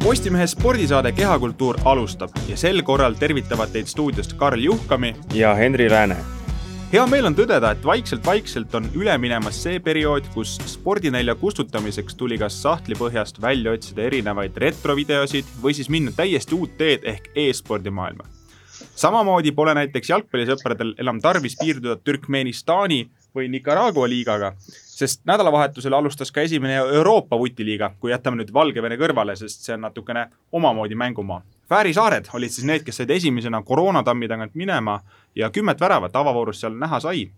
Postimehe spordisaade Kehakultuur alustab ja sel korral tervitavad teid stuudiost Karl Juhkami ja Henri Lääne. hea meel on tõdeda, et vaikselt-vaikselt on üle minemas see periood, kus spordinälja kustutamiseks tuli kas sahtlipõhjast välja otsida erinevaid retrovideosid või siis minna täiesti uut teed ehk e-spordi maailma. samamoodi pole näiteks jalgpallisõpradel enam tarvis piirduda Türkmenistani või Nicaragua liigaga, sest nädalavahetusel alustas ka esimene Euroopa vutiliiga, kui jätame nüüd Valgevene kõrvale, sest see on natukene omamoodi mängumaa. Fääri saared olid siis need, kes said esimesena koroonatammi tagant minema ja kümmet väravat avavoorus seal näha sai.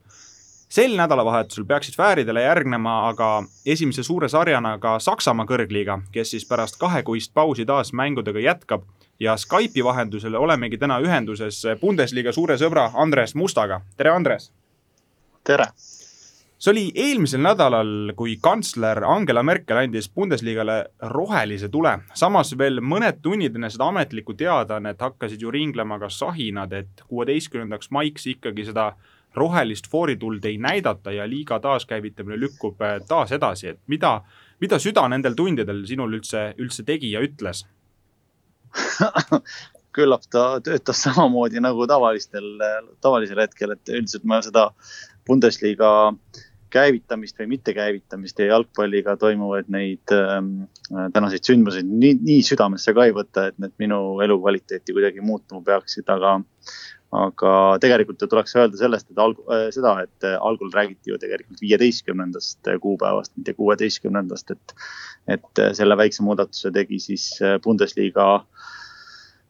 sel nädalavahetusel peaksid Fääridele järgnema aga esimese suure sarjana ka Saksamaa kõrgliiga, kes siis pärast kahekuist pausi taas mängudega jätkab ja Skype'i vahendusel olemegi täna ühenduses Bundesliga suure sõbra Andres Mustaga. tere, Andres! tere! See oli eelmisel nädalal, kui kantsler Angela Merkel andis Bundesliga-le rohelise tule. samas veel mõned tunnid enne seda ametlikku teadaannet hakkasid ju ringlema ka sahinad, et kuueteistkümnendaks maiks ikkagi seda rohelist foorituld ei näidata ja liiga taaskäivitamine lükkub eh, taas edasi, et mida, mida süda nendel tundidel sinul üldse, üldse tegi ja ütles küllap ta töötas samamoodi nagu tavalistel, tavalisel hetkel, et üldiselt ma seda Bundesliga käivitamist või mittekäivitamist ja jalgpalliga toimuvaid neid äh, tänaseid sündmuseid nii, nii südamesse ka ei võta, et need minu elukvaliteeti kuidagi muutuma peaksid, aga, aga tegelikult ju tuleks öelda sellest, et alg, äh, seda, et äh, algul räägiti ju tegelikult viieteistkümnendast kuupäevast, mitte kuueteistkümnendast, et, et äh, selle väikse muudatuse tegi siis äh, Bundesliga äh,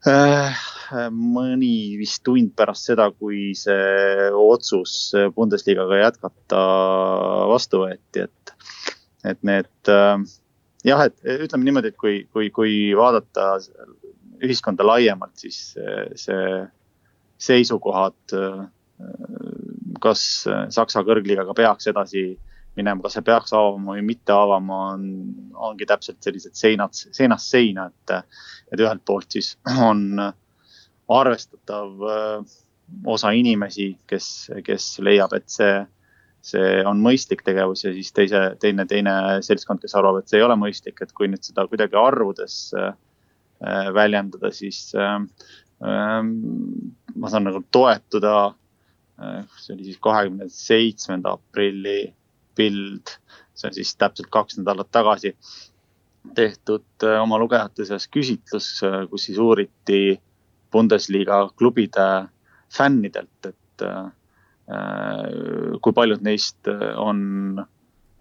mõni vist tund pärast seda, kui see otsus Bundesligaga jätkata vastu võeti, et, et need jah, et ütleme niimoodi, et kui, kui, kui vaadata ühiskonda laiemalt, siis see seisukohad, kas Saksa kõrgliigaga peaks edasi minema, kas see peaks avama või mitte avama, on, ongi täpselt sellised seinad, seinast seina, et, et ühelt poolt siis on arvestatav äh, osa inimesi, kes, kes leiab, et see, see on mõistlik tegevus ja siis teise, teine, teine seltskond, kes arvab, et see ei ole mõistlik, et kui nüüd seda kuidagi arvudes äh, väljendada, siis äh, ma saan nagu toetuda. see oli siis kahekümne seitsmenda aprilli pild, see on siis täpselt kaks nädalat tagasi tehtud oma lugejate seas küsitlus, kus siis uuriti äh, Bundesliga klubide fännidelt, et äh, kui paljud neist on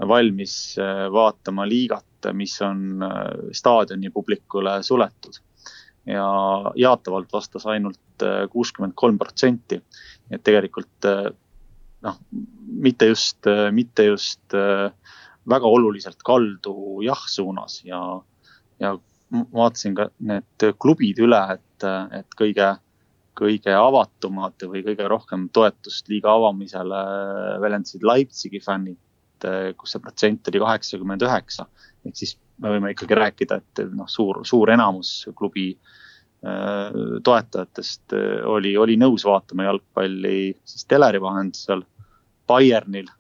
valmis äh, vaatama liigat, mis on äh, staadioni publikule suletud. ja jaatavalt vastas ainult kuuskümmend kolm protsenti. et tegelikult noh, mitte just, mitte just väga oluliselt kaldu jah suunas ja, ja vaatasin ka need klubid üle, et, et kõige, kõige avatumad või kõige rohkem toetust liiga avamisele väljendasid Leipzigi fännid, kus see protsent oli kaheksakümmend üheksa. ehk siis me võime ikkagi rääkida, et noh, suur, suur enamus klubi äh, toetajatest oli, oli nõus vaatama jalgpalli siis teleri vahendusel. Bayernil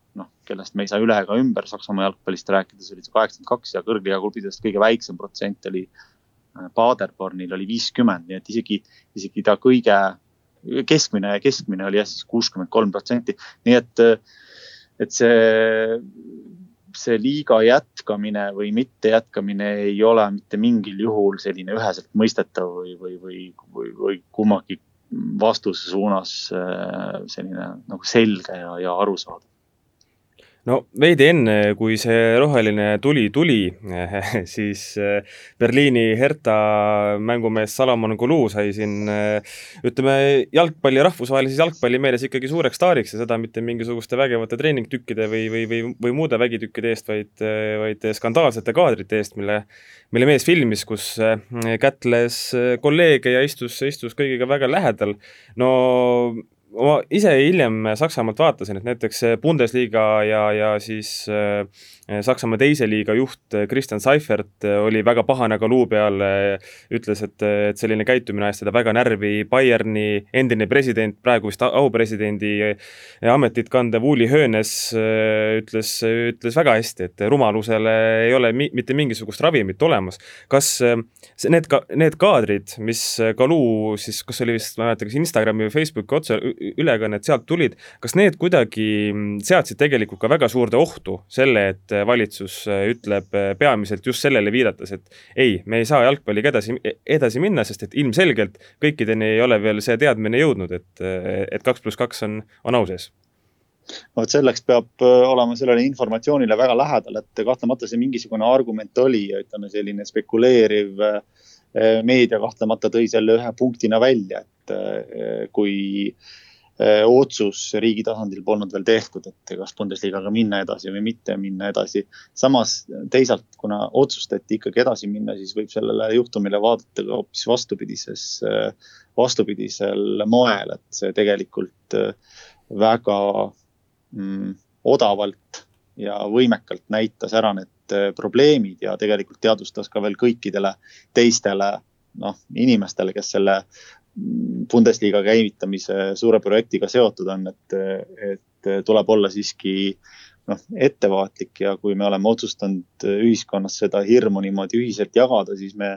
kellest me ei saa üle ega ümber Saksamaa jalgpallist rääkides, oli see kaheksakümmend kaks ja kõrgliiga klubidest kõige väiksem protsent oli äh, Paderbornil oli viiskümmend, nii et isegi, isegi ta kõige keskmine, keskmine oli jah siis kuuskümmend kolm protsenti, nii et, et see, see liiga jätkamine või mittejätkamine ei ole mitte mingil juhul selline üheselt mõistetav või, või, või, või, või kummagi vastuse suunas äh, selline nagu selge ja, ja arusaadav no veidi enne, kui see roheline tuli tuli, siis äh, Berliini Hertha mängumees Salomon Kulu sai siin äh, ütleme, jalgpalli, rahvusvahelises jalgpallimeeles ikkagi suureks staariks ja seda mitte mingisuguste vägevate treeningtükkide või, või, või, või muude vägitükkide eest, vaid, äh, vaid skandaalsete kaadrite eest, mille, mille mees filmis, kus kätles kolleege ja istus, istus kõigiga väga lähedal. no ma ise hiljem Saksamaalt vaatasin, et näiteks Bundesliga ja, ja siis äh, Saksamaa teise liiga juht Kristjan Seifert oli väga pahane Kaluu peale, ütles, et, et selline käitumine ajas teda väga närvi, Bayerni endine president, praegu vist aupresidendi ametit kandev Uli Hoeneß äh, ütles, ütles väga hästi, et rumalusele ei ole mi mitte mingisugust ravimit olemas. kas äh, need ka, need kaadrid, mis Kaluu siis, kas oli vist, ma ei mäleta, kas Instagrami või Facebooki otse ülekannet sealt tulid, kas need kuidagi seadsid tegelikult ka väga suurde ohtu selle, et valitsus ütleb peamiselt just sellele viidates, et ei, me ei saa jalgpalliga edasi, edasi minna, sest et ilmselgelt kõikideni ei ole veel see teadmine jõudnud, et, et kaks pluss kaks on, on au sees. Vot selleks peab äh, olema sellele informatsioonile väga lähedal, et kahtlemata see mingisugune argument oli ja ütleme, selline spekuleeriv äh, meedia kahtlemata tõi selle ühe punktina välja, et äh, kui Äh, otsus riigi tasandil polnud veel tehtud, et kas Bundesligaga minna edasi või mitte minna edasi. samas teisalt, kuna otsustati ikkagi edasi minna, siis võib sellele juhtumile vaadata ka hoopis vastupidises, äh, vastupidisel moel, et see tegelikult äh, väga mm, odavalt ja võimekalt näitas ära need probleemid ja tegelikult teadvustas ka veel kõikidele teistele noh, inimestele, kes selle Bundesliga käivitamise suure projektiga seotud on, et, et tuleb olla siiski noh, ettevaatlik ja kui me oleme otsustanud ühiskonnas seda hirmu niimoodi ühiselt jagada, siis me,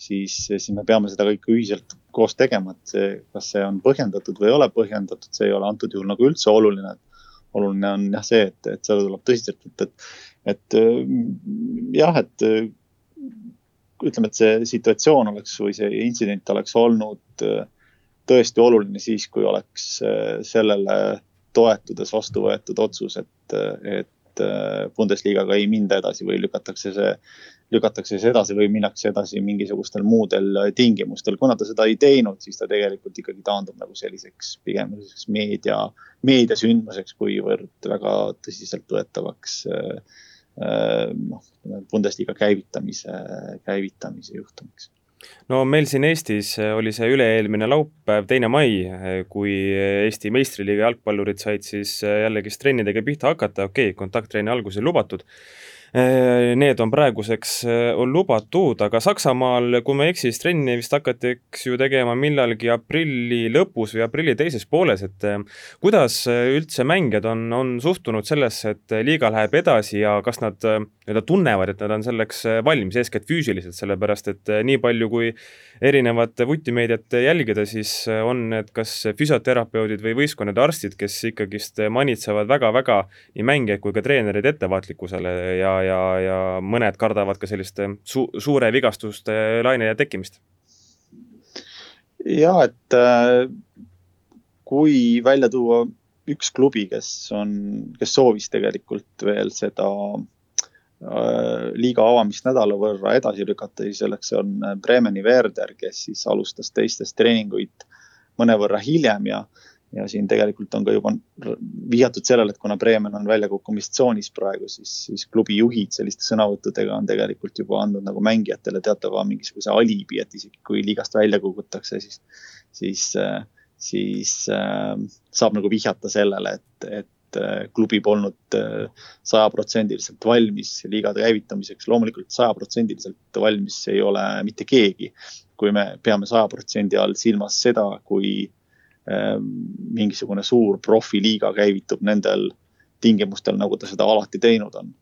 siis, siis me peame seda kõike ühiselt koos tegema, et see, kas see on põhjendatud või ei ole põhjendatud, see ei ole antud juhul nagu üldse oluline. oluline on jah see, et, et seda tuleb tõsiselt võtta, et, et jah, et ütleme, et see situatsioon oleks või see intsident oleks olnud äh, tõesti oluline siis, kui oleks äh, sellele toetudes vastu võetud otsus, et, et äh, Bundesligaga ei minda edasi või lükatakse see, lükatakse see edasi või minnakse edasi mingisugustel muudel tingimustel. kuna ta seda ei teinud, siis ta tegelikult ikkagi taandub nagu selliseks pigem selliseks meedia, meediasündmuseks, kuivõrd väga tõsiseltvõetavaks Äh, noh, Bundesliga käivitamise, käivitamise juhtumiks. No meil siin Eestis oli see üle-eelmine laupäev, teine mai, kui Eesti meistriliiga jalgpallurid said siis jällegist trennidega pihta hakata, okei okay,, kontakttrenni alguses lubatud. Äh, need on praeguseks äh, on lubatud, aga Saksamaal, kui ma ei eksi, siis trenni vist hakati, eks ju, tegema millalgi aprilli lõpus või aprilli teises pooles, et äh, kuidas üldse mängijad on, on suhtunud sellesse, et liiga läheb edasi ja kas nad nii-öelda tunnevad, et nad on selleks valmis, eeskätt füüsiliselt, sellepärast et nii palju, kui erinevat vutimeediat jälgida, siis on need kas füsioterapeudid või võistkonnade arstid, kes ikkagist manitsevad väga-väga nii mängijaid kui ka treenereid ettevaatlikkusele ja ja, ja mõned kardavad ka selliste su suure vigastuste laine tekkimist. ja et äh, kui välja tuua üks klubi, kes on, kes soovis tegelikult veel seda äh, liiga avamist nädala võrra edasi lükata, siis selleks on Bremeni Werder, kes siis alustas teistest treeninguid mõnevõrra hiljem ja ja siin tegelikult on ka juba vihjatud sellele, et kuna Bremen on väljakukkumistsoonis praegu, siis, siis klubi juhid selliste sõnavõttudega on tegelikult juba andnud nagu mängijatele teatava mingisuguse alibi, et isegi kui liigast välja kukutakse, siis, siis, siis äh, saab nagu vihjata sellele, et, et äh, klubi polnud äh, sajaprotsendiliselt valmis liigade käivitamiseks. loomulikult sajaprotsendiliselt valmis ei ole mitte keegi, kui me peame saja protsendi all silmas seda, kui Ehm, mingisugune suur profiliiga käivitub nendel tingimustel, nagu ta seda alati teinud on.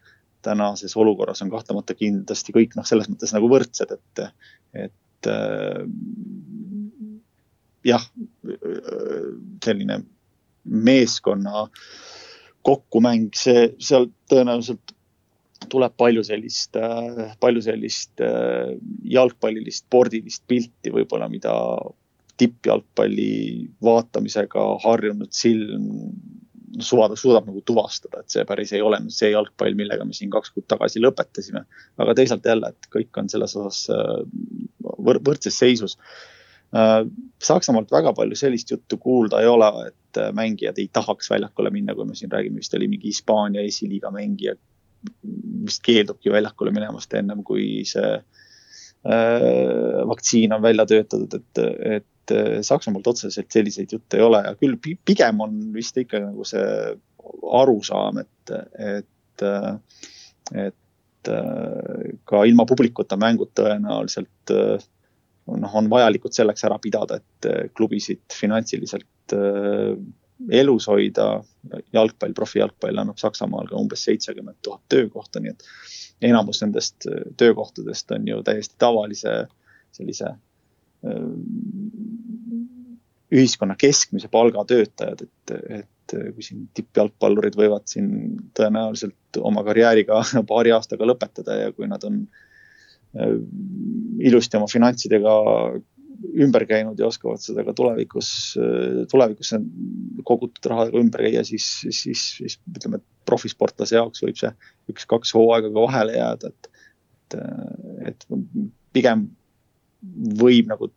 tänases olukorras on kahtlemata kindlasti kõik noh, selles mõttes nagu võrdsed, et, et äh, jah, selline meeskonna kokkumäng, see seal tõenäoliselt tuleb palju sellist, palju sellist jalgpallilist, spordilist pilti võib-olla, mida tippjalgpalli vaatamisega harjunud silm suudab, suudab nagu tuvastada, et see päris ei ole see jalgpall, millega me siin kaks kuud tagasi lõpetasime. aga teisalt jälle, et kõik on selles osas äh, võr võrdses seisus. Äh, Saksamaalt väga palju sellist juttu kuulda ei ole, et äh, mängijad ei tahaks väljakule minna, kui me siin räägime, vist oli mingi Hispaania esiliiga mängija, vist keeldubki väljakule minemast ennem kui see vaktsiin on välja töötatud, et, et Saksamaalt otseselt selliseid jutte ei ole. Ja küll pigem on vist ikka nagu see arusaam, et, et, et ka ilma publikuta mängud tõenäoliselt noh, on vajalikud selleks ära pidada, et klubisid finantsiliselt elus hoida. jalgpall, profijalgpall annab Saksamaal ka umbes seitsekümmend tuhat töökohta, nii et enamus nendest äh, töökohtadest on ju täiesti tavalise sellise äh, ühiskonna keskmise palga töötajad, et, et kui siin tippjalgpallurid võivad siin tõenäoliselt oma karjääriga paari aastaga lõpetada ja kui nad on äh, ilusti oma finantsidega ümber käinud ja oskavad seda ka tulevikus, tulevikus kogutud rahaga ümber käia, siis, siis, siis ütleme, et profisportlase jaoks võib see üks-kaks hooaega ka vahele jääda, et, et, et pigem võib nagu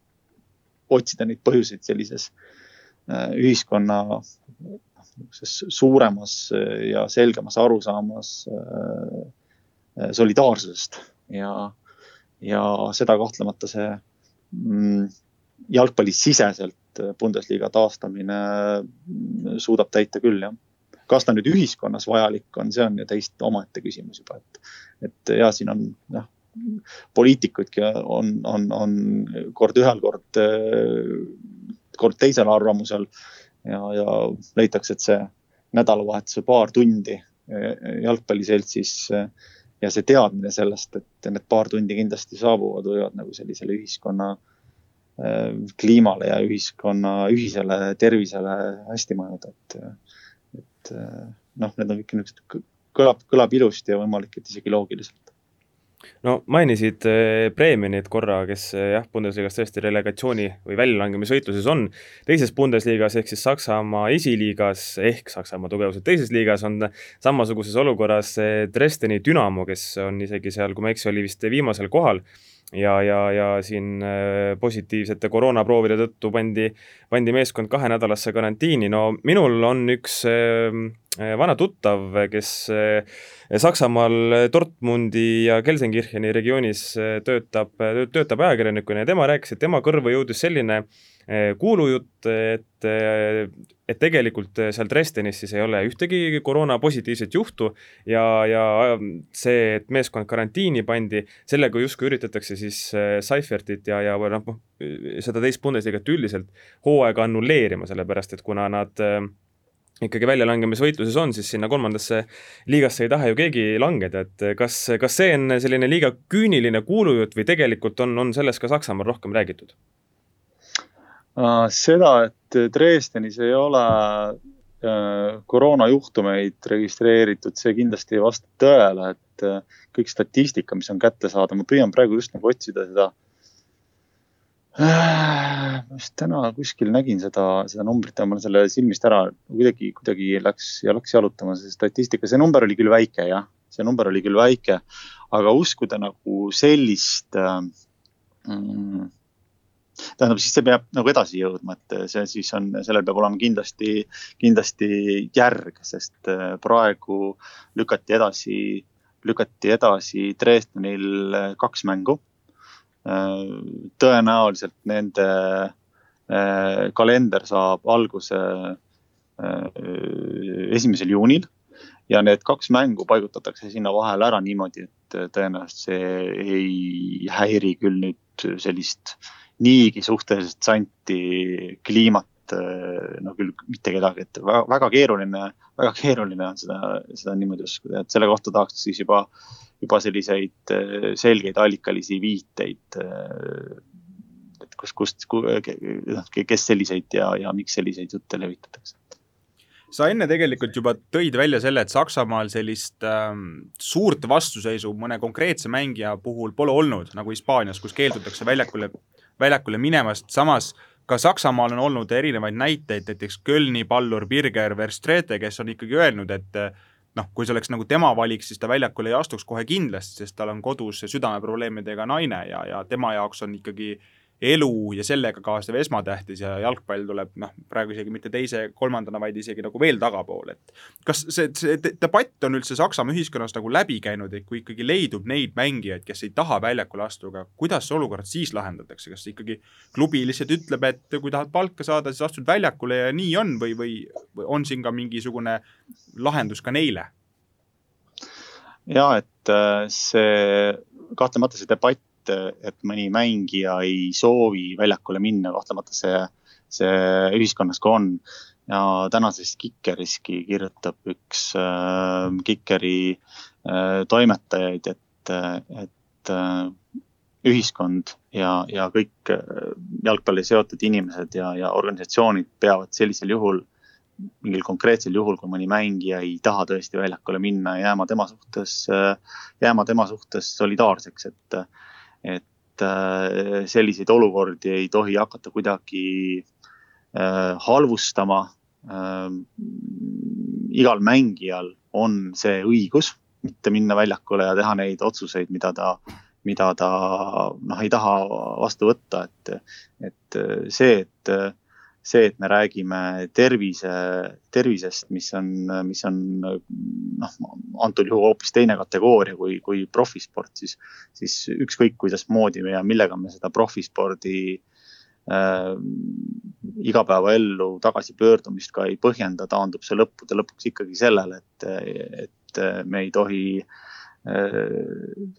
otsida neid põhjuseid sellises äh, ühiskonna suuremas ja selgemas arusaamas äh, solidaarsusest. Ja, ja seda kahtlemata see Mm, jalgpallisiseselt Bundesliga taastamine mm, suudab täita küll, jah. kas ta nüüd ühiskonnas vajalik on, see on ju täiesti omaette küsimus juba, et, et ja siin on noh, poliitikuidki on, on, on kord ühel, kord, kord teisel arvamusel ja, ja leitakse, et see nädalavahetuse paar tundi jalgpalliseltsis ja see teadmine sellest, et need paar tundi kindlasti saabuvad, võivad nagu sellisele ühiskonna äh, kliimale ja ühiskonna ühisele tervisele hästi mõjuda, et, et äh, noh, need on kõik niisugused, kõlab, kõlab ilusti ja võimalik, et isegi loogiliselt no mainisid Bremenit korra, kes äh, jah, Bundesliga-s tõesti relegatsiooni või väljalangemisvõitluses on, teises Bundesliga-s ehk siis Saksamaa esiliigas ehk Saksamaa tugevused teises liigas on samasuguses olukorras äh, Dresdeni Dünamo, kes on isegi seal, kui ma ei eksi, oli vist viimasel kohal. Ja, ja, ja siin positiivsete koroonaproovide tõttu pandi, pandi meeskond kahenädalasse karantiini, no minul on üks vana tuttav, kes Saksamaal Dortmundi ja Gelsenkircheni regioonis töötab, töötab ajakirjanikuna ja tema rääkis, et tema kõrvu jõudis selline kuulujutt, et, et tegelikult seal Dresdenis siis ei ole ühtegi koroona positiivset juhtu ja, ja see, et meeskond karantiini pandi, sellega justkui üritatakse siis Seifertit ja, ja noh, seda teist Bundesliga't üldiselt hooaega annulleerima, sellepärast et kuna nad äh, ikkagi väljalangemisvõitluses on, siis sinna kolmandasse liigasse ei taha ju keegi langeda, et kas, kas see on selline liiga küüniline kuulujutt või tegelikult on, on sellest ka Saksamaal rohkem räägitud? Äh, seda, et Dresdenis ei ole äh, koroonajuhtumeid registreeritud, see kindlasti ei vasta tõele, et äh, kõik statistika, mis on kättesaadav, ma püüan praegu just nagu otsida seda ma just täna kuskil nägin seda, seda numbrit ja mul selle silmist ära kuidagi, kuidagi läks ja läks jalutama see statistika, see number oli küll väike jah, see number oli küll väike, aga uskuda nagu sellist mm, tähendab, siis see peab nagu edasi jõudma, et see siis on, sellel peab olema kindlasti, kindlasti järg, sest äh, praegu lükati edasi, lükati edasi Dresdenil kaks mängu tõenäoliselt nende äh, kalender saab alguse äh, esimesel juunil ja need kaks mängu paigutatakse sinna vahele ära niimoodi, et tõenäoliselt see ei häiri küll nüüd sellist niigi suhteliselt santi kliimat äh, no küll mitte kedagi, et väga, väga keeruline, väga keeruline on seda, seda niimoodi uskuda, et selle kohta tahaks siis juba äh, juba selliseid äh, selgeid allikalisi viiteid. Äh, et kus, kust, noh, kes selliseid ja, ja miks selliseid jutte levitatakse sa enne tegelikult juba tõid välja selle, et Saksamaal sellist ähm, suurt vastuseisu mõne konkreetse mängija puhul pole olnud, nagu Hispaanias, kus keeldutakse väljakule, väljakule minemast, samas ka Saksamaal on olnud erinevaid näiteid, näiteks Kölni pallur Birger Verstrete, kes on ikkagi öelnud, et noh, kui see oleks nagu tema valik, siis ta väljakule ei astuks kohe kindlasti, sest tal on kodus südameprobleemidega naine ja, ja tema jaoks on ikkagi elu ja sellega kaasnev esmatähtis ja jalgpall tuleb noh, praegu isegi mitte teise, kolmandana, vaid isegi nagu veel tagapool, et kas see, see debatt on üldse Saksamaa ühiskonnas nagu läbi käinud, et kui ikkagi leidub neid mängijaid, kes ei taha väljakule astuda, kuidas see olukord siis lahendatakse, kas ikkagi klubi lihtsalt ütleb, et kui tahad palka saada, siis astud väljakule ja nii on või, või, või on siin ka mingisugune lahendus ka neile? ja et äh, see kahtlemata see debatt et, et mõni mängija ei soovi väljakule minna, kahtlemata see, see ühiskonnas ka on. ja tänases Kikeriski kirjutab üks äh, Kikeri äh, toimetajaid, et, et äh, ühiskond ja, ja kõik äh, jalgpalli seotud inimesed ja, ja organisatsioonid peavad sellisel juhul mingil konkreetsel juhul, kui mõni mängija ei taha tõesti väljakule minna, jääma tema suhtes, äh, jääma tema suhtes solidaarseks, et et äh, selliseid olukordi ei tohi hakata kuidagi äh, halvustama. Ähm, igal mängijal on see õigus mitte minna väljakule ja teha neid otsuseid, mida ta, mida ta noh, ei taha vastu võtta, et, et see, et see, et me räägime tervise, tervisest, mis on, mis on noh, antud juhul hoopis teine kategooria kui, kui profisport, siis, siis ükskõik kuidasmoodi ja millega me seda profispordi äh, igapäevaellu tagasipöördumist ka ei põhjenda, taandub see lõppude lõpuks ikkagi sellele, et, et me ei tohi äh,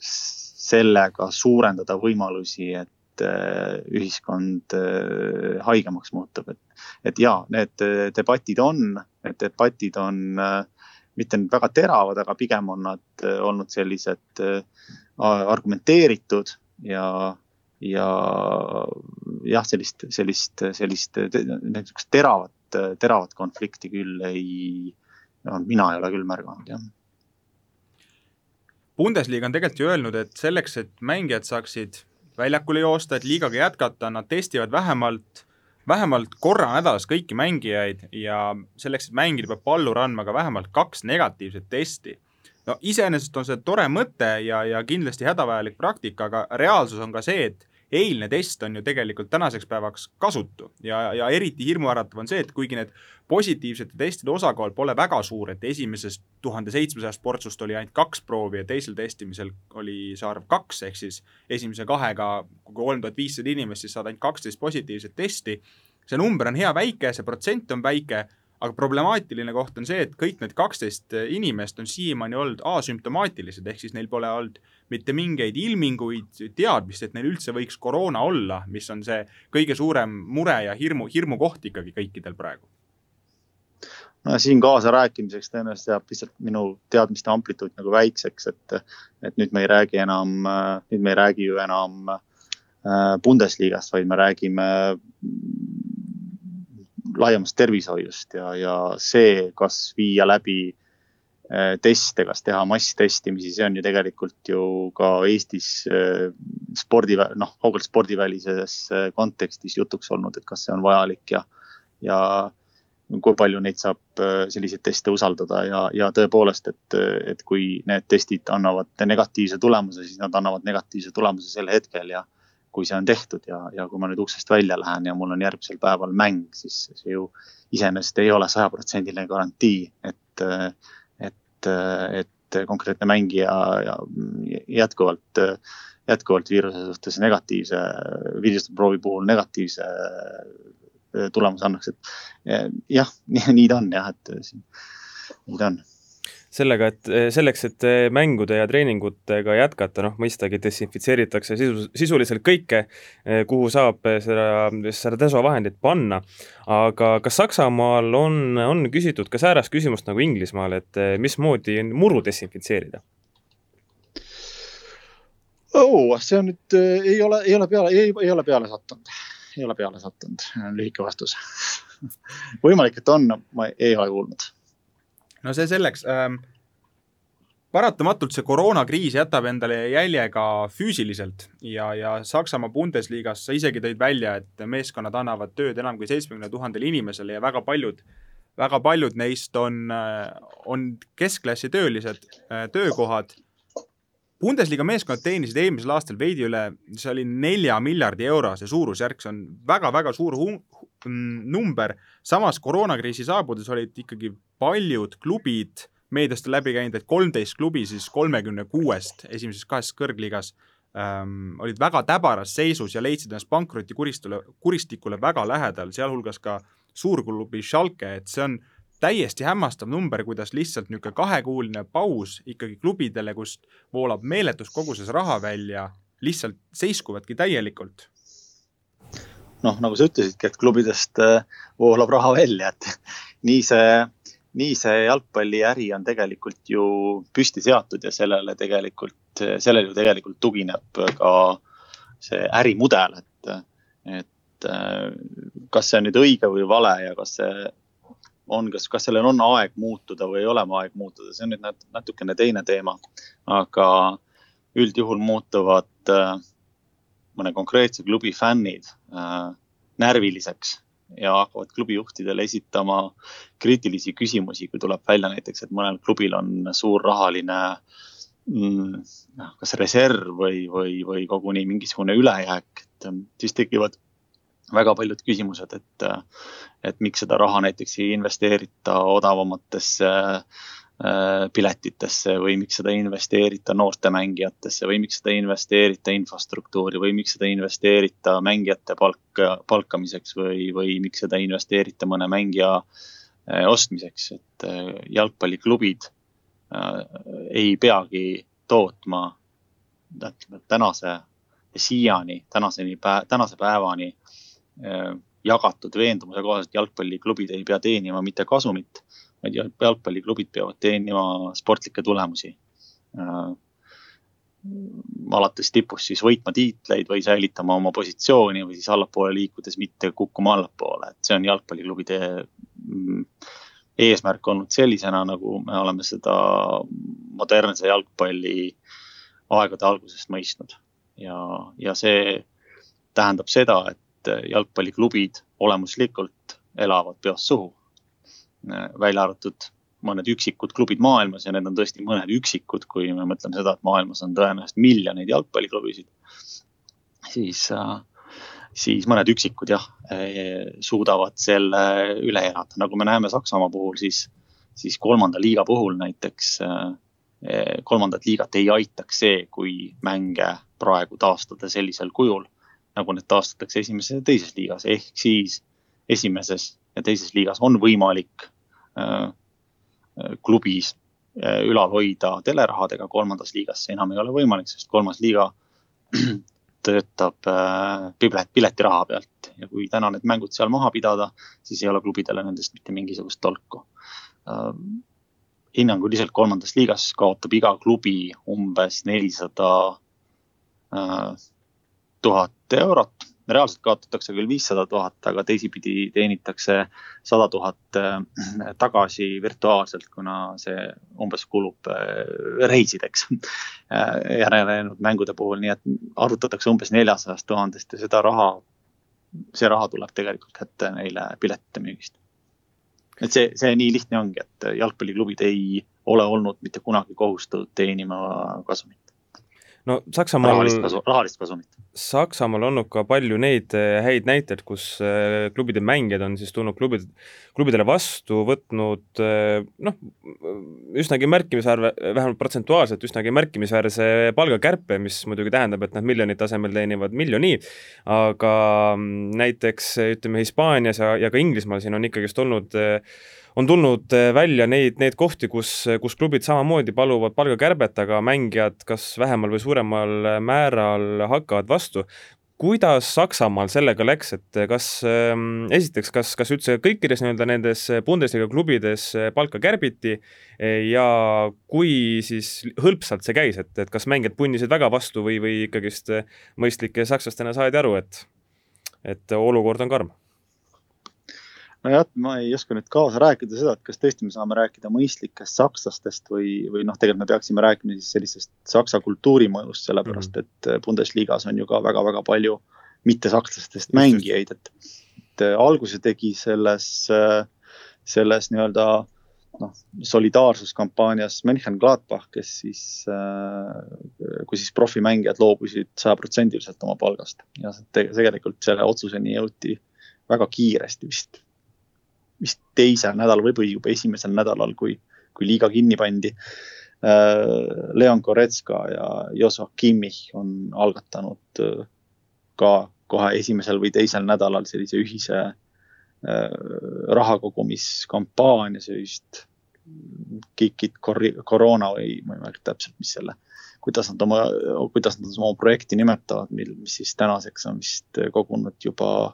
sellega suurendada võimalusi, et et äh, ühiskond äh, haigemaks muutub, et, et ja need äh, debatid on, need debatid on mitte nüüd väga teravad, aga pigem on nad olnud sellised argumenteeritud ja, ja jah, sellist, sellist, sellist niisugust teravat, teravat konflikti küll ei, mina ei ole küll märganud, jah. Bundesliga on tegelikult ju öelnud, et selleks, et mängijad saaksid väljakule joosta, et liigaga jätkata, nad testivad vähemalt, vähemalt korra nädalas kõiki mängijaid ja selleks, et mängida, peab pallur andma ka vähemalt kaks negatiivset testi. no iseenesest on see tore mõte ja, ja kindlasti hädavajalik praktika, aga reaalsus on ka see, et eilne test on ju tegelikult tänaseks päevaks kasutu ja, ja eriti hirmuäratav on see, et kuigi need positiivsete testide osakaal pole väga suur, et esimesest tuhande seitsmesajast portsust oli ainult kaks proovi ja teisel testimisel oli see arv kaks, ehk siis esimese kahega, kui kolm tuhat viissada inimest, siis saad ainult kaksteist positiivset testi. see number on hea väike, see protsent on väike aga problemaatiline koht on see, et kõik need kaksteist inimest on siiamaani olnud asümptomaatilised, ehk siis neil pole olnud mitte mingeid ilminguid, teadmist, et neil üldse võiks koroona olla, mis on see kõige suurem mure ja hirmu, hirmukoht ikkagi kõikidel praegu. No siin kaasarääkimiseks tõenäoliselt jääb lihtsalt minu teadmiste amplituud nagu väikseks, et, et nüüd me ei räägi enam, nüüd me ei räägi ju enam äh, Bundesliga-st, vaid me räägime laiemast tervishoiust ja, ja see, kas viia läbi äh, teste, kas teha masstestimisi, see on ju tegelikult ju ka Eestis äh, spordi, noh, kaugelt spordivälises äh, kontekstis jutuks olnud, et kas see on vajalik ja, ja kui palju neid saab selliseid teste usaldada ja, ja tõepoolest, et, et kui need testid annavad negatiivse tulemuse, siis nad annavad negatiivse tulemuse sel hetkel ja kui see on tehtud ja, ja kui ma nüüd uksest välja lähen ja mul on järgmisel päeval mäng, siis see ju iseenesest ei ole sajaprotsendiline garantii, et, et, et konkreetne mängija jätkuvalt, jätkuvalt viiruse suhtes negatiivse, viiruseproovi puhul negatiivse tulemuse annaks, et jah, nii ta on jah, et nii ta on sellega, et eh, selleks, et eh, mängude ja treeningutega jätkata, noh mõistagi desinfitseeritakse sisu, sisuliselt kõike, eh, kuhu saab seda, seda desovahendit panna, aga kas Saksamaal on, on küsitud ka säärast küsimust nagu Inglismaal, et mismoodi muru desinfitseerida? oh, see on nüüd, ei ole, ei ole peale, ei ole peale sattunud, ei ole peale sattunud, lühike vastus. Võimalik, et on, ma ei ole kuulnud no see selleks ähm,. paratamatult see koroonakriis jätab endale jälje ka füüsiliselt ja, ja Saksamaa Bundesliga's sa isegi tõid välja, et meeskonnad annavad tööd enam kui seitsmekümne tuhandele inimesele ja väga paljud, väga paljud neist on, on keskklassi töölised, äh, töökohad Bundesliga meeskonnad teenisid eelmisel aastal veidi üle, see oli nelja miljardi euro, see suurusjärk, see on väga-väga suur number. samas koroonakriisi saabudes olid ikkagi paljud klubid meediast läbi käinud, et kolmteist klubi siis kolmekümne kuuest esimeses kahes kõrgliigas ähm, olid väga täbaras seisus ja leidsid ennast pankroti kuristule, kuristikule väga lähedal, sealhulgas ka suurklubi Schalke, et see on täiesti hämmastav number, kuidas lihtsalt niisugune kahekuuline paus ikkagi klubidele, kust voolab meeletus koguses raha välja, lihtsalt seiskuvadki täielikult. noh, nagu sa ütlesidki, et klubidest äh, voolab raha välja, et nii see nii see jalgpalliäri on tegelikult ju püsti seatud ja sellele tegelikult, sellele ju tegelikult tugineb ka see ärimudel, et, et kas see on nüüd õige või vale ja kas see on, kas, kas sellel on aeg muutuda või ei ole aeg muutuda, see on nüüd natukene teine teema. aga üldjuhul muutuvad mõne konkreetse klubi fännid närviliseks ja hakkavad klubijuhtidele esitama kriitilisi küsimusi, kui tuleb välja näiteks, et mõnel klubil on suur rahaline mm, kas reserv või, või, või koguni mingisugune ülejääk, et ähm, siis tekivad väga paljud küsimused, et, et miks seda raha näiteks ei investeerita odavamatesse äh, piletitesse või miks seda ei investeerita noorte mängijatesse või miks seda ei investeerita infrastruktuuri või miks seda ei investeerita mängijate palk, palkamiseks või, või miks seda ei investeerita mõne mängija äh, ostmiseks, et äh, jalgpalliklubid ei peagi tootma tänase, siiani, tänaseni, tänase päevani jagatud veendumuse kohaselt jalgpalliklubid ei pea teenima mitte kasumit vaid jalgpalliklubid peavad teenima sportlikke tulemusi äh,. alates tipust siis võitma tiitleid või säilitama oma positsiooni või siis allapoole liikudes mitte kukkuma allapoole, et see on jalgpalliklubide mm, eesmärk olnud sellisena, nagu me oleme seda modernse jalgpalli aegade algusest mõistnud. ja, ja see tähendab seda, et jalgpalliklubid olemuslikult elavad peost suhu välja arvatud mõned üksikud klubid maailmas ja need on tõesti mõned üksikud, kui me mõtleme seda, et maailmas on tõenäoliselt miljoneid jalgpalliklubisid. siis, äh, siis mõned üksikud jah, suudavad selle üle elada, nagu me näeme Saksamaa puhul, siis, siis kolmanda liiga puhul näiteks kolmandat liigat ei aitaks see, kui mänge praegu taastada sellisel kujul, nagu need taastatakse esimeses ja teises liigas, ehk siis esimeses ja teises liigas on võimalik äh, äh, klubis äh, ülal hoida telerahadega, kolmandas liigas. See enam ei ole võimalik, sest kolmas liiga töötab pilet, piletiraha pealt. Ja kui täna need mängud seal maha pidada, siis ei ole klubidele nendest mitte mingisugust tolku. hinnanguliselt kolmandas liigas kaotab iga klubi umbes nelisada tuhat eurot. Reaalselt kaotatakse küll viissada tuhat, aga teisipidi teenitakse sada tuhat äh, tagasi virtuaalselt, kuna see umbes kulub äh, reisideks äh, järelejäänud mängude puhul, nii et arvutatakse umbes neljasajast tuhandest ja seda raha, see raha tuleb tegelikult kätte neile piletite müügist. et see, see nii lihtne ongi, et jalgpalliklubid ei ole olnud mitte kunagi kohustatud teenima kasumit no Saksamaal rahalist kasu, rahalist kasumit. Saksamaal olnud ka palju neid eh, häid näiteid, kus eh, klubide mängijad on siis tulnud klubid, klubidele vastu, võtnud eh, noh, üsnagi märkimisväärne, vähemalt protsentuaalselt üsnagi märkimisväärse palgakärpe, mis muidugi tähendab, et nad miljonite asemel teenivad miljoni, aga mm, näiteks ütleme, Hispaanias ja, ja ka Inglismaal siin on ikkagist olnud on tulnud eh, välja neid, neid kohti, kus, kus klubid samamoodi paluvad palgakärbet, aga mängijad kas vähemal või suuremal määral hakkavad vastu kuidas Saksamaal sellega läks, et kas ähm, esiteks, kas, kas üldse kõikides nii-öelda nendes Bundesliga klubides palka kärbiti ja kui siis hõlpsalt see käis, et, et kas mängijad punnisid väga vastu või, või ikkagist mõistlike sakslastena saadi aru, et, et olukord on karm? Nojah, ma ei oska nüüd kaasa rääkida seda, et kas tõesti me saame rääkida mõistlikest sakslastest või, või noh, tegelikult me peaksime rääkima siis sellisest saksa kultuuri mõjust, sellepärast mm -hmm. et Bundesliga-s on ju ka väga-väga palju mittesakslastest mängijaid, et, et alguse tegi selles, selles nii-öelda noh, solidaarsuskampaanias München-Gladbach, kes siis äh,, kui siis profimängijad loobusid sajaprotsendiliselt oma palgast. Ja tegelikult selle otsuseni jõuti väga kiiresti vist, vist teisel nädalal või juba esimesel nädalal, kui, kui liiga kinni pandi äh,. Leon Goretska ja Joshua Kimmich on algatanud äh, ka kohe esimesel või teisel nädalal sellise ühise äh, rahakogumiskampaania, sellist KIK-it koroona või ma ei mäleta täpselt, mis selle, kuidas nad oma, kuidas nad oma projekti nimetavad, mil, mis siis tänaseks on vist kogunud juba,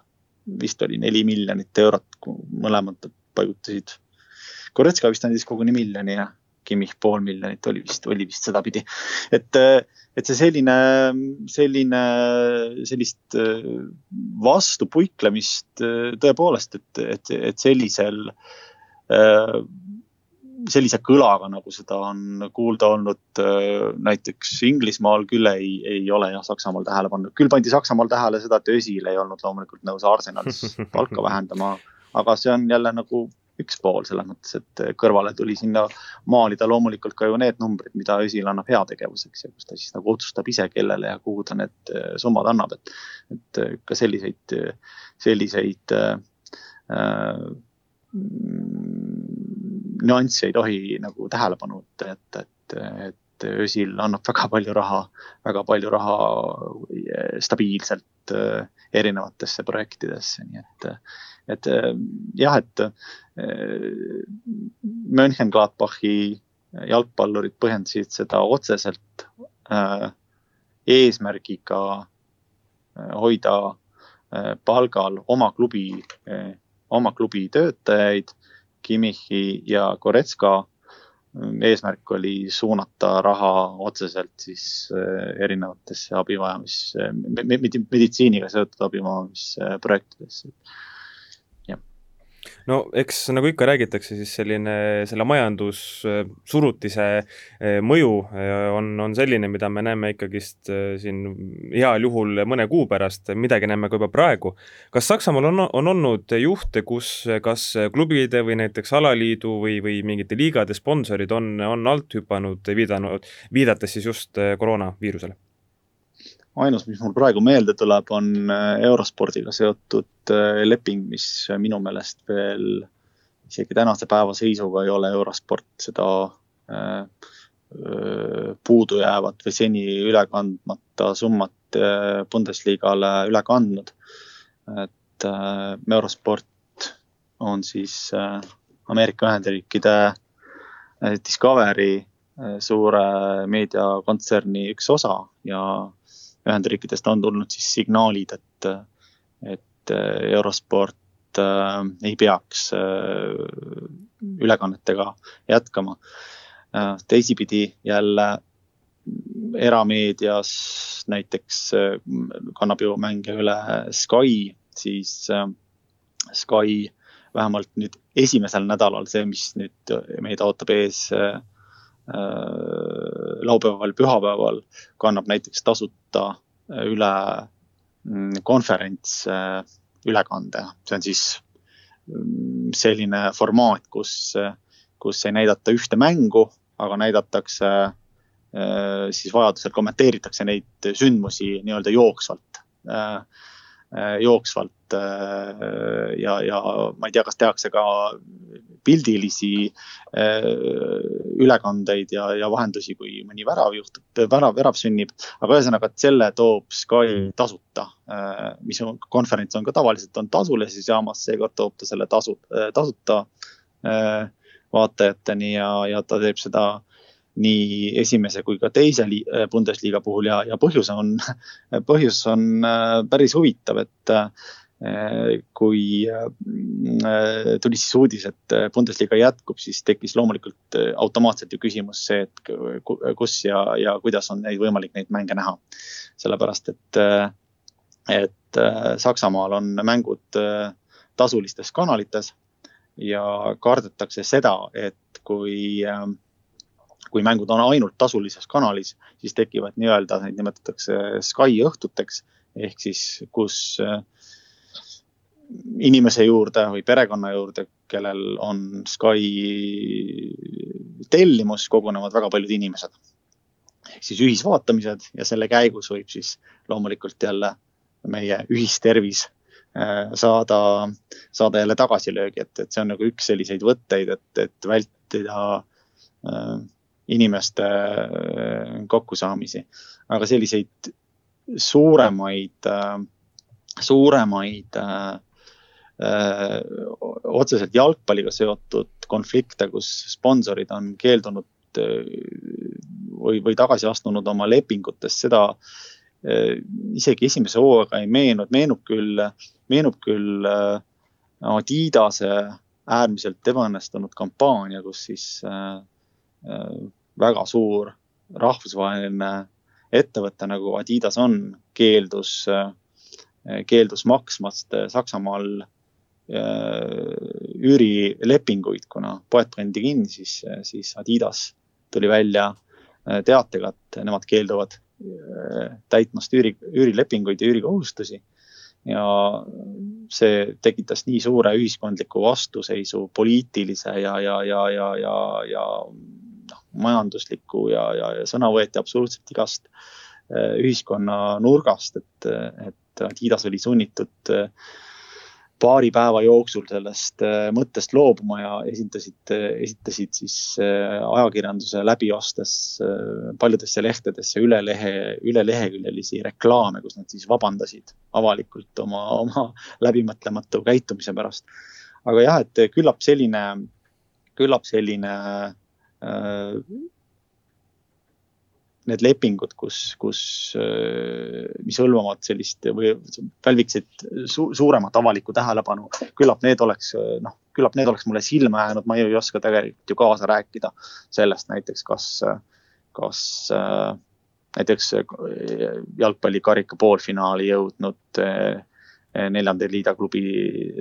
vist oli neli miljonit eurot, mõlemad paigutasid. Koretska vist andis koguni miljoni ja Kimmich pool miljonit oli vist, oli vist sedapidi. et, et see selline, selline, sellist vastupuiklemist tõepoolest, et, et, et sellisel sellise kõlaga, nagu seda on kuulda olnud näiteks Inglismaal küll ei, ei ole jah Saksamaal tähele pannud. küll pandi Saksamaal tähele seda, et Özil ei olnud loomulikult nõus Arsenalis palka vähendama, aga see on jälle nagu üks pool selles mõttes, et kõrvale tuli sinna maalida loomulikult ka ju need numbrid, mida Özil annab heategevuseks ja kus ta siis nagu otsustab ise, kellele ja kuhu ta need summad annab, et, et ka selliseid, selliseid äh, nüansse ei tohi nagu tähelepanuta jätta, et, et Özil annab väga palju raha, väga palju raha stabiilselt äh, erinevatesse projektidesse, nii et, et jah, et äh, Mönchengladbachi jalgpallurid põhjendasid seda otseselt äh, eesmärgiga äh, hoida äh, palgal oma klubi äh,, oma klubi töötajaid Kimichi ja Goretska eesmärk oli suunata raha otseselt siis äh, erinevatesse abivajamis, meditsiiniga seotud abivajamisprojektidesse no eks nagu ikka räägitakse, siis selline, selle majandussurutise eh, mõju eh, on, on selline, mida me näeme ikkagist siin heal juhul mõne kuu pärast, midagi näeme ka juba praegu. kas Saksamaal on, on olnud juhte, kus kas klubide või näiteks alaliidu või, või mingite liigade sponsorid on, on alt hüpanud, viidanud, viidates siis just koroonaviirusele? Ainus, mis mul praegu meelde tuleb, on äh, eurospordiga seotud äh, leping, mis minu meelest veel isegi tänase päeva seisuga ei ole eurosport seda äh, puudujäävat või seni üle kandmata summat Bundesliga-le üle kandnud. et eurosport on siis Ameerika Ühendriikide Discovery suure meediakontserni üks osa ja Ühendriikidest on tulnud siis signaalid, et, et äh, Eurosport äh, ei peaks äh, ülekannetega jätkama. teisipidi jälle erameedias näiteks kannab ju mänge üle Sky, siis Sky vähemalt nüüd esimesel nädalal, see, mis nüüd meid ootab ees Äh, laupäeval, pühapäeval kannab näiteks tasuta äh, üle mm, konverents äh, ülekande, see on siis mm, selline formaat, kus, kus ei näidata ühte mängu, aga näidatakse siis vajadusel kommenteeritakse neid sündmusi nii-öelda jooksvalt. Äh, jooksvalt äh, ja, ja ma ei tea, kas tehakse ka pildilisi äh, ülekandeid ja, ja vahendusi, kui mõni värav juhtub, värav, värav sünnib. aga ühesõnaga, et selle toob Sky tasuta, mis on, konverents on ka tavaliselt on tasulises jaamas, seekord toob ta selle tasu, tasuta vaatajateni ja, ja ta teeb seda nii esimese kui ka teise äh, Bundesliga puhul ja, ja põhjus on, põhjus on äh, päris huvitav, et äh, kui tuli siis uudis, et Bundesliga jätkub, siis tekkis loomulikult automaatselt ju küsimus see, et kus ja, ja kuidas on neid võimalik neid mänge näha. sellepärast, et, et Saksamaal on mängud tasulistes kanalites ja kardetakse seda, et kui äh, kui mängud on ainult tasulises kanalis, siis tekivad nii-öelda, neid nimetatakse Sky õhtuteks ehk siis, kus äh, inimese juurde või perekonna juurde kellel on Sky tellimus, kogunevad väga paljud inimesed. ehk siis ühisvaatamised ja selle käigus võib siis loomulikult jälle meie ühistervis äh, saada, saada jälle tagasilöögi, et, et see on nagu üks selliseid võtteid, et, et vältida äh, inimeste äh, kokkusaamisi. aga selliseid suuremaid äh,, suuremaid äh, öö, otseselt jalgpalliga seotud konflikte, kus sponsorid on keeldunud või, või tagasi astunud oma lepingutest, seda isegi esimese hooaega ei meenu, et meenub küll, meenub küll Adidase äärmiselt ebaõnnestunud kampaania, kus siis väga suur rahvusvaheline ettevõte nagu Adidas on, keeldus, keeldus maksmast Saksamaal üürilepinguid, kuna poed pandi kinni, siis, siis Adidas tuli välja äh, teatega, et nemad keelduvad äh, täitmast üüri, üürilepinguid ja üürikohustusi. ja see tekitas nii suure ühiskondliku vastuseisu, poliitilise ja, ja, ja, ja, ja, ja majandusliku ja, ja, ja sõna võeti absoluutselt igast äh, ühiskonna nurgast, et, et Adidas oli sunnitud äh, paari päeva jooksul sellest äh, mõttest loobuma ja esindasid, esitasid siis ajakirjanduse läbi ostes paljudesse lehtedesse üle lehe, üle leheküljelisi reklaame, kus nad siis vabandasid avalikult oma, oma läbimõtlematu käitumise pärast. aga jah, et küllap selline, küllap selline need lepingud, kus, kus, äh, mis hõlmavad sellist või pälviksid su suuremat avalikku tähelepanu, küllap need oleks, noh, küllap need oleks mulle silma jäänud, ma ei oska tegelikult ju kaasa rääkida sellest näiteks, kas, kas äh, näiteks jalgpallikarika poolfinaali jõudnud äh, neljanda liiga klubi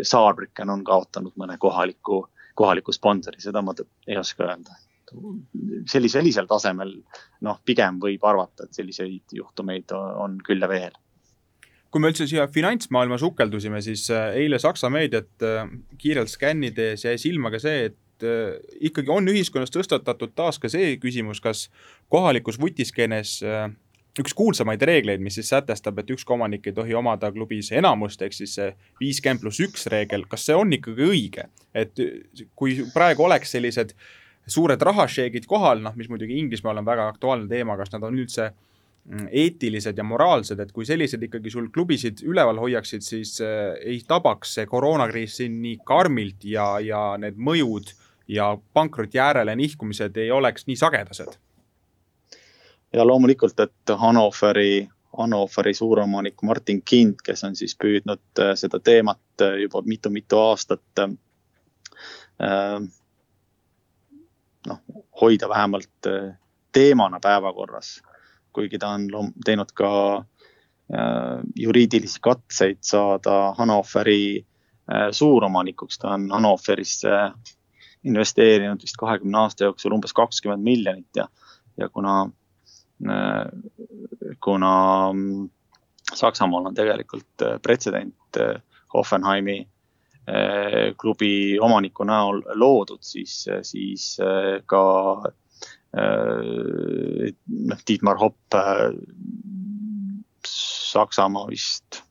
Saarbrücken on kaotanud mõne kohaliku, kohaliku sponsori, seda ma ei oska öelda sellise, sellisel tasemel noh, pigem võib arvata, et selliseid juhtumeid on küll ja veel. Kui me üldse siia finantsmaailma sukeldusime, siis äh, eile Saksa meediat äh, kiirelt skännides jäi silma ka see, et äh, ikkagi on ühiskonnas tõstatatud taas ka see küsimus, kas kohalikus vutiskeenes üks kuulsamaid reegleid, mis siis sätestab, et ükski omanik ei tohi omada klubis enamust, ehk siis see viiskümmend pluss üks reegel, kas see on ikkagi õige, et kui praegu oleks sellised äh, suured rahašeegid kohal, noh, mis muidugi Inglismaal on väga aktuaalne teema, kas nad on üldse mm, eetilised ja moraalsed, et kui sellised ikkagi sul klubisid üleval hoiaksid, siis äh, ei tabaks see koroonakriis siin nii karmilt ja, ja need mõjud ja pankroti äärele nihkumised ei oleks nii sagedased. ja loomulikult, et Hannoveri, Hannoveri suuromanik Martin Kind, kes on siis püüdnud äh, seda teemat äh, juba mitu-mitu aastat äh, noh, hoida vähemalt äh, teemana päevakorras. kuigi ta on teinud ka äh, juriidilisi katseid saada Hannoveri äh, suuromanikuks, ta on Hannoverisse investeerinud vist kahekümne aasta jooksul umbes kakskümmend miljonit ja, ja kuna, kuna mm, Saksamaal on tegelikult pretsedent Hoffenheimi klubi omaniku näol loodud, siis, siis eh, ka noh, Dietmar Hopp, Saksamaa vist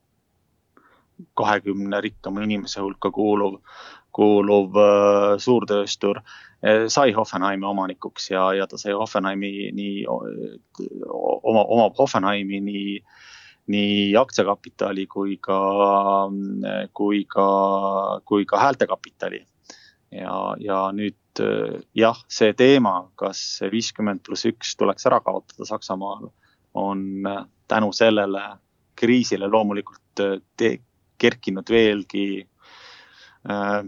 kahekümne rikkama inimese hulka kuuluv, kuuluv suurtööstur sai Hoffenheimi omanikuks ja, ja ta sai Hoffenheimi nii, oma, omab Hoffenheimi nii äh, nii aktsiakapitali kui ka, kui ka, kui ka häältekapitali. ja, ja nüüd jah, see teema, kas viiskümmend pluss üks tuleks ära kaotada Saksamaal, on tänu sellele kriisile loomulikult kerkinud veelgi äh,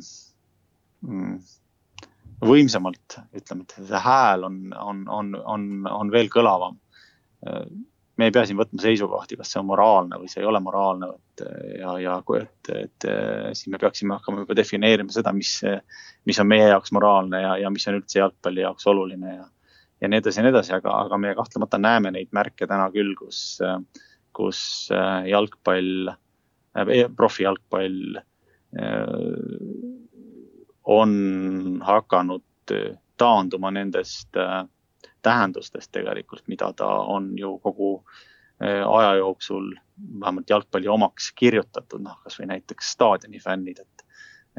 võimsamalt, ütleme, et see hääl on, on, on, on, on veel kõlavam me ei pea siin võtma seisukohti, kas see on moraalne või see ei ole moraalne, et ja, ja et, et siis me peaksime hakkama juba defineerima seda, mis, mis on meie jaoks moraalne ja, ja mis on üldse jalgpalli jaoks oluline ja, ja nii edasi ja nii edasi, aga, aga me kahtlemata näeme neid märke täna küll, kus, kus jalgpall, profijalgpall on hakanud taanduma nendest tähendustest tegelikult, mida ta on ju kogu aja jooksul vähemalt jalgpalli omaks kirjutatud, noh kasvõi näiteks staadionifännid, et,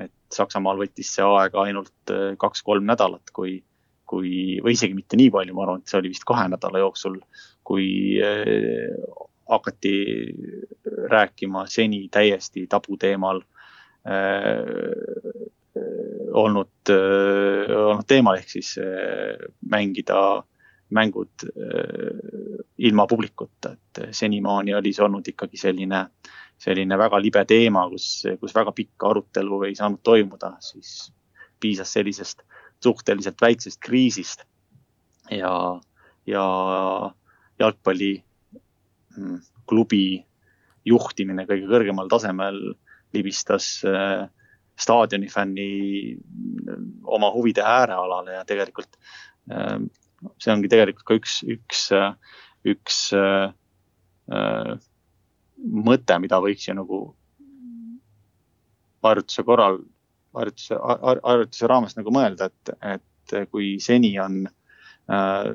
et Saksamaal võttis see aega ainult kaks-kolm nädalat, kui, kui või isegi mitte nii palju, ma arvan, et see oli vist kahe nädala jooksul, kui hakati rääkima seni täiesti tabuteemal äh, olnud, olnud teemal ehk siis mängida mängud ilma publikuta, et senimaani oli see olnud ikkagi selline, selline väga libe teema, kus, kus väga pikka arutelu ei saanud toimuda, siis piisas sellisest suhteliselt väiksest kriisist. Ja, ja jalgpalli mm, juhtimine kõige kõrgemal tasemel libistas äh, staadionifänni oma huvide äärealale ja tegelikult äh, see ongi tegelikult ka üks, üks, üks äh, mõte, mida võiks ju nagu harjutuse korral, harjutuse, harjutuse raames nagu mõelda, et, et kui seni on äh,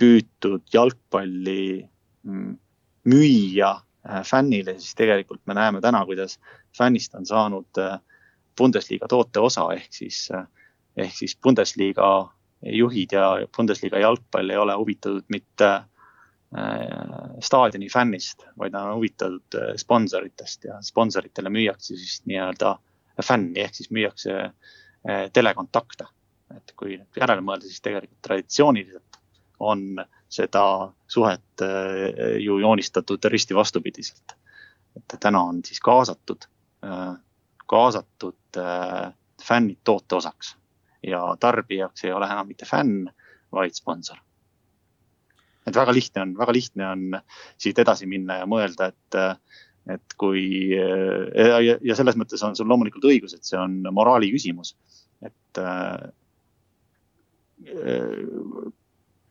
püütud jalgpalli mm, müüa äh, fännile, siis tegelikult me näeme täna, kuidas fännist on saanud äh, Bundesliga toote osa ehk siis, äh, ehk siis Bundesliga juhid ja Bundesliga jalgpall ei ole huvitatud mitte staadioni fännist, vaid nad on huvitatud sponsoritest ja sponsoritele müüakse siis nii-öelda fänni ehk siis müüakse telekontakte. et kui järele mõelda, siis tegelikult traditsiooniliselt on seda suhet ju joonistatud risti vastupidiselt. et täna on siis kaasatud kaasatud äh, fännid toote osaks ja tarbijaks ei ole enam mitte fänn, vaid sponsor. et väga lihtne on, väga lihtne on siit edasi minna ja mõelda, et, et kui ja, ja selles mõttes on sul loomulikult õigus, et see on moraali küsimus, et äh,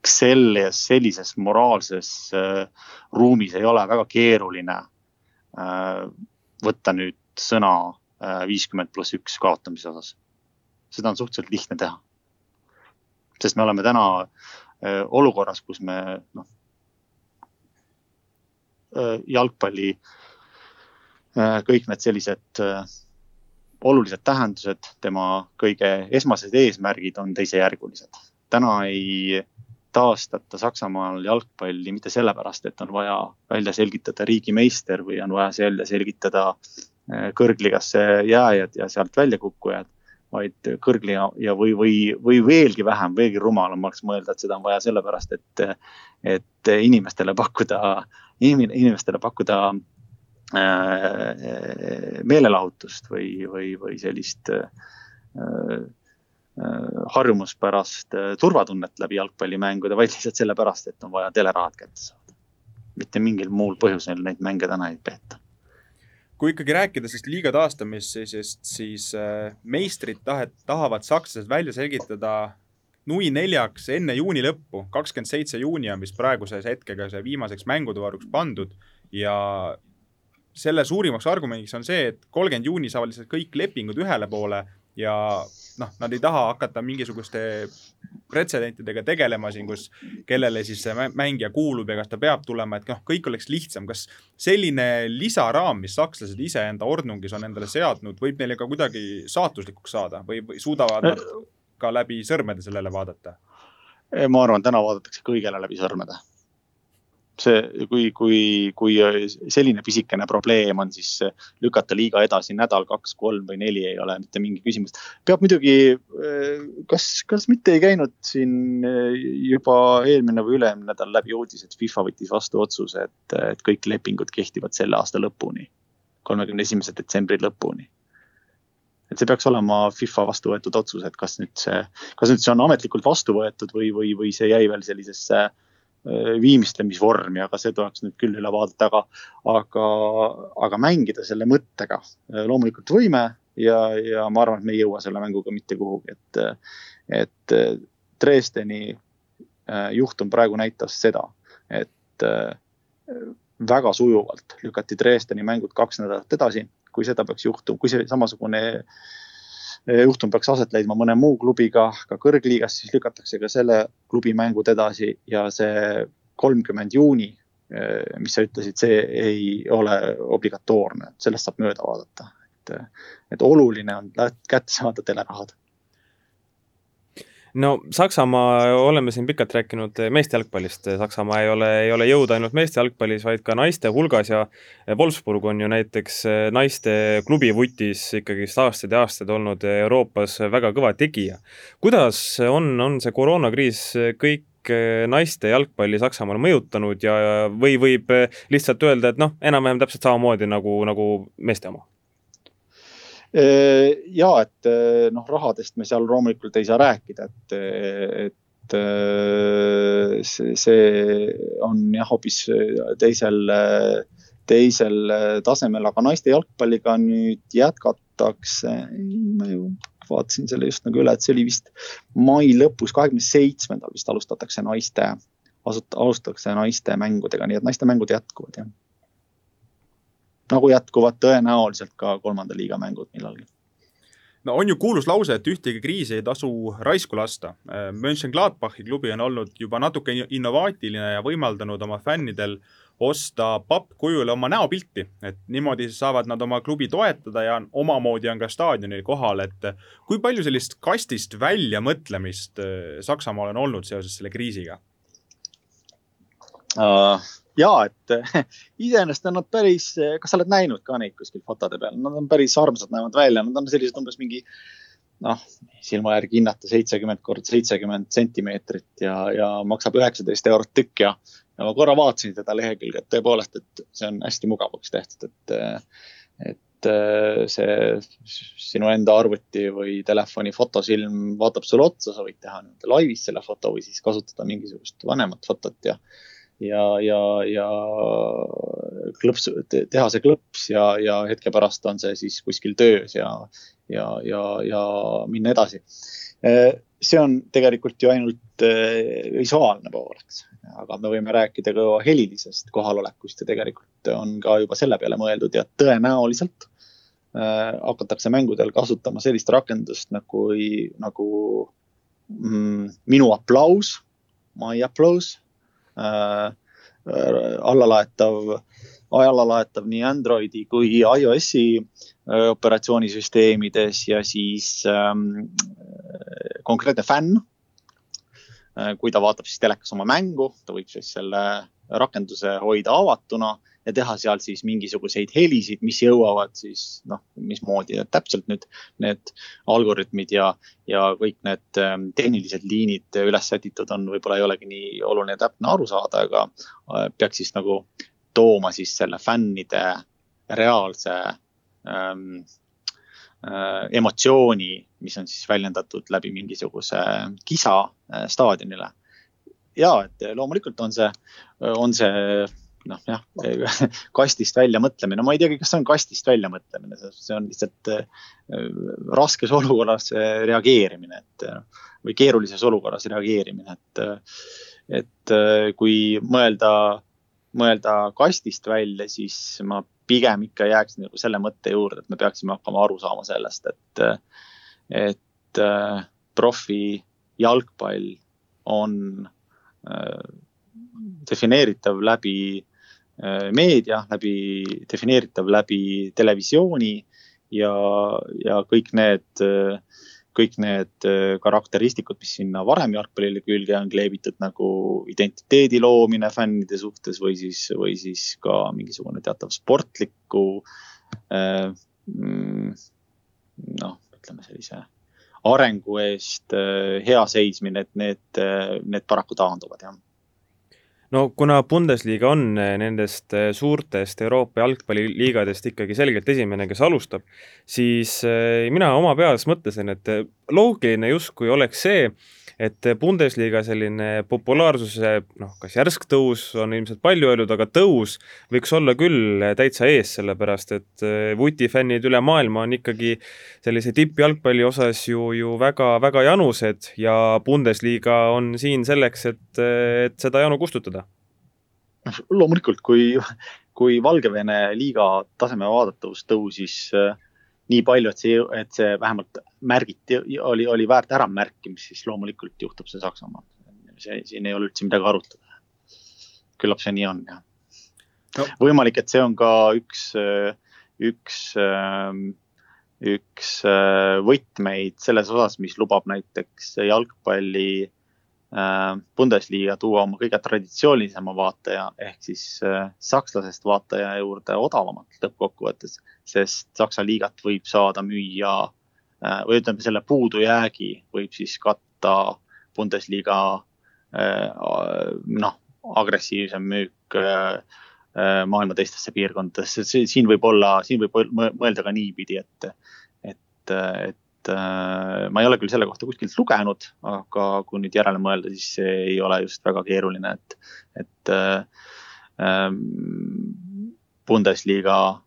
selles, sellises moraalses äh, ruumis ei ole väga keeruline äh, võtta nüüd sõna Äh, viiskümmend pluss üks kaotamise osas. Seda on suhteliselt lihtne teha. sest me oleme täna äh, olukorras, kus me noh, äh, jalgpalli kõik need sellised olulised tähendused, tema kõige esmased eesmärgid on teisejärgulised. täna ei taastata Saksamaal jalgpalli mitte sellepärast, et on vaja välja selgitada riigimeister või on vaja välja selgitada Äh, kõrgligasse jääjad ja sealt välja kukkujad, vaid kõrgliga ja, või, või, või veelgi vähem, veelgi rumalam oleks mõelda, et seda on vaja sellepärast, et, et inimestele pakkuda, inimestele pakkuda äh, meelelahutust või, või, või sellist äh, äh harjumuspärast äh, turvatunnet läbi jalgpallimängude, vaid lihtsalt sellepärast, et on vaja telerahad kätte saada. mitte mingil muul põhjusel neid mänge täna ei peeta kui ikkagi rääkida sellest liiga taastamisest, siis äh, meistrid tahet, tahavad sakslased välja selgitada nui neljaks enne juuni lõppu, kakskümmend seitse juuni on vist praeguse hetkega see viimaseks mängude varuks pandud ja selle suurimaks argumendiks on see, et kolmkümmend juuni saavad lihtsalt kõik lepingud ühele poole ja noh, nad ei taha hakata mingisuguste pretsedentidega tegelema siin, kus kellele siis see mängija kuulub ja kas ta peab tulema, et noh, kõik oleks lihtsam. kas selline lisaraam, mis sakslased iseenda ordnungis on endale seadnud, võib neile ka kuidagi saatuslikuks saada või, või suudavad nad ka läbi sõrmede sellele vaadata? ma arvan, täna vaadatakse kõigele läbi sõrmede see, kui, kui, kui selline pisikene probleem on, siis lükata liiga edasi nädal, kaks, kolm või neli ei ole mitte mingi küsimus. peab muidugi, kas, kas mitte ei käinud siin juba eelmine või üle-eelmine nädal läbi uudis, et FIFA võttis vastu otsuse, et, et kõik lepingud kehtivad selle aasta lõpuni, kolmekümne esimese detsembri lõpuni et see peaks olema FIFA vastu võetud otsus, et kas nüüd see, kas nüüd see on ametlikult vastu võetud või, või, või see jäi veel sellisesse äh, Äh, viimistlemisvormi, aga see tuleks nüüd küll üle vaadata, aga, aga, aga mängida selle mõttega. Äh, loomulikult võime ja, ja ma arvan, et me ei jõua selle mänguga mitte kuhugi, et, et Dresdeni äh, juhtum praegu näitas seda, et väga sujuvalt lükati Dresdeni mängud kaks nädalat edasi, kui seda peaks juhtuma, kui see samasugune juhtum peaks aset leidma mõne muu klubiga ka kõrgliigas, siis lükatakse ka selle klubi mängud edasi ja see kolmkümmend juuni, mis sa ütlesid, see ei ole obligatoorne, sellest saab mööda vaadata. et, et oluline on kätte saada telerahad no Saksamaa, oleme siin pikalt rääkinud meeste jalgpallist, Saksamaa ei ole, ei ole jõud ainult meeste jalgpallis, vaid ka naiste hulgas ja Wolfsburg on ju näiteks naiste klubi vutis ikkagist aastaid ja aastaid olnud Euroopas väga kõva tegija. kuidas on, on see koroonakriis kõik naiste jalgpalli Saksamaal mõjutanud ja, või võib lihtsalt öelda, et noh, enam-vähem täpselt samamoodi nagu, nagu meeste oma? Äh, ja et äh, noh, rahadest me seal loomulikult ei saa rääkida, et, et äh, see, see on jah, hoopis teisel, teisel tasemel, aga naiste jalgpalliga nüüd jätkatakse. ma ju vaatasin selle just nagu üle, et see oli vist mai lõpus, kahekümne seitsmendal vist alustatakse naiste, alustatakse naiste mängudega, nii et naiste mängud jätkuvad jah nagu jätkuvad tõenäoliselt ka kolmanda liiga mängud millalgi no on ju kuulus lause, et ühtegi kriisi ei tasu raisku lasta. Mönchengladbachi klubi on olnud juba natuke innovaatiline ja võimaldanud oma fännidel osta pappkujule oma näopilti, et niimoodi saavad nad oma klubi toetada ja omamoodi on ka staadionil kohal, et kui palju sellist kastist väljamõtlemist äh, Saksamaal on olnud seoses selle kriisiga uh,? Ja et iseenesest on nad päris, kas sa oled näinud ka neid kuskil fotode peal, nad on päris armsad, näevad välja, nad on sellised umbes mingi noh, silma järgi hinnata seitsekümmend kord seitsekümmend sentimeetrit ja, ja maksab üheksateist eurot tükk ja, ja ma korra vaatasin seda lehekülge, et tõepoolest, et see on hästi mugavaks tehtud, et, et see sinu enda arvuti või telefoni fotosilm vaatab sulle otsa, sa võid teha nii-öelda laivis selle foto või siis kasutada mingisugust vanemat fotot ja ja, ja, ja klõps, teha see klõps ja, ja hetke pärast on see siis kuskil töös ja, ja, ja, ja minna edasi. see on tegelikult ju ainult eh, visuaalne pool, eks, aga me võime rääkida ka helilisest kohalolekust ja tegelikult on ka juba selle peale mõeldud ja tõenäoliselt äh, hakatakse mängudel kasutama sellist rakendust nagu, nagu mm, minu aplaus, my applause Äh, allalaetav, allalaetav nii Androidi kui iOS-i äh, operatsioonisüsteemides ja siis ähm, konkreetne fänn. Äh, kui ta vaatab siis telekas oma mängu, ta võib siis selle rakenduse hoida avatuna ja teha seal siis mingisuguseid helisid, mis jõuavad siis noh, mismoodi täpselt nüüd need algoritmid ja, ja kõik need ähm, tehnilised liinid üles sätitud on, võib-olla ei olegi nii oluline täpne aru saada, aga äh, peaks siis nagu tooma siis selle fännide reaalse ähm, äh, emotsiooni, mis on siis väljendatud läbi mingisuguse kisa äh, staadionile. Ja et loomulikult on see, on see noh jah, kastist välja mõtlemine, ma ei teagi, kas see on kastist välja mõtlemine, see on lihtsalt äh, raskes olukorras äh, reageerimine, et äh, või keerulises olukorras reageerimine, et, et kui mõelda, mõelda kastist välja, siis ma pigem ikka jääks nagu selle mõtte juurde, et me peaksime hakkama aru saama sellest, et, et profi jalgpall on defineeritav läbi meedia, läbi, defineeritav läbi televisiooni ja, ja kõik need, kõik need karakteristikud, mis sinna varem jalgpallile külge on kleebitud nagu identiteedi loomine fännide suhtes või siis, või siis ka mingisugune teatav sportliku äh, mm, noh, ütleme sellise arengu eest äh, hea seismine, et need, need paraku taanduvad jah no kuna Bundesliga on eh, nendest eh, suurtest Euroopa jalgpalliliigadest ikkagi selgelt esimene, kes alustab, siis eh, mina oma peas mõtlesin, et loogiline justkui oleks see, et Bundesliga selline populaarsuse noh, kas järsk tõus on ilmselt palju öeldud, aga tõus võiks olla küll täitsa ees, sellepärast et eh, vutifännid üle maailma on ikkagi sellise tippjalgpalli osas ju, ju väga-väga janused ja Bundesliga on siin selleks, et, et seda janu kustutada. noh, loomulikult, kui, kui Valgevene liiga taseme vaadatavus tõusis äh, nii palju, et see, et see vähemalt märgiti, oli, oli väärt äramärkimist, siis loomulikult juhtub see Saksamaal. see, siin ei ole üldse midagi arutada. küllap see nii on, jah no.. võimalik, et see on ka üks, üks, üks võtmeid selles osas, mis lubab näiteks jalgpalli Bundesliga tuua oma kõige traditsioonilisema vaataja ehk siis äh, sakslasest vaataja juurde odavamalt lõppkokkuvõttes, sest Saksa liigat võib saada müüa äh, või ütleme, selle puudujäägi võib siis katta Bundesliga noh, agressiivsem müük maailma teistesse piirkondadesse, siin võib olla, siin võib mõelda ka niipidi, et, et, et et äh, ma ei ole küll selle kohta kuskilt lugenud, aga kui nüüd järele mõelda, siis see ei ole just väga keeruline, et, et äh, ähm, Bundesliga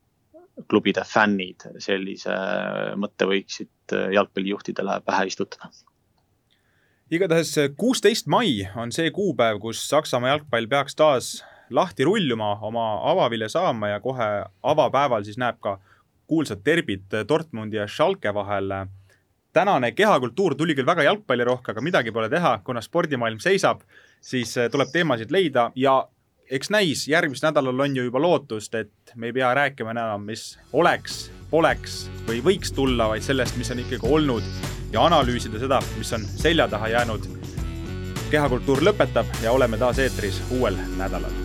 klubide fännid sellise mõtte võiksid jalgpallijuhtidele pähe istutada. Igatahes kuusteist mai on see kuupäev, kus Saksamaa jalgpall peaks taas lahti rulluma, oma avavilja saama ja kohe avapäeval siis näeb ka kuulsat derbit Dortmundi ja Schalke vahel tänane kehakultuur tuli küll väga jalgpallirohke, aga midagi pole teha, kuna spordimaailm seisab, siis äh, tuleb teemasid leida ja eks näis, järgmisel nädalal on ju juba lootust, et me ei pea rääkima enam, mis oleks, poleks või võiks tulla, vaid sellest, mis on ikkagi olnud ja analüüsida seda, mis on selja taha jäänud. kehakultuur lõpetab ja oleme taas eetris uuel nädalal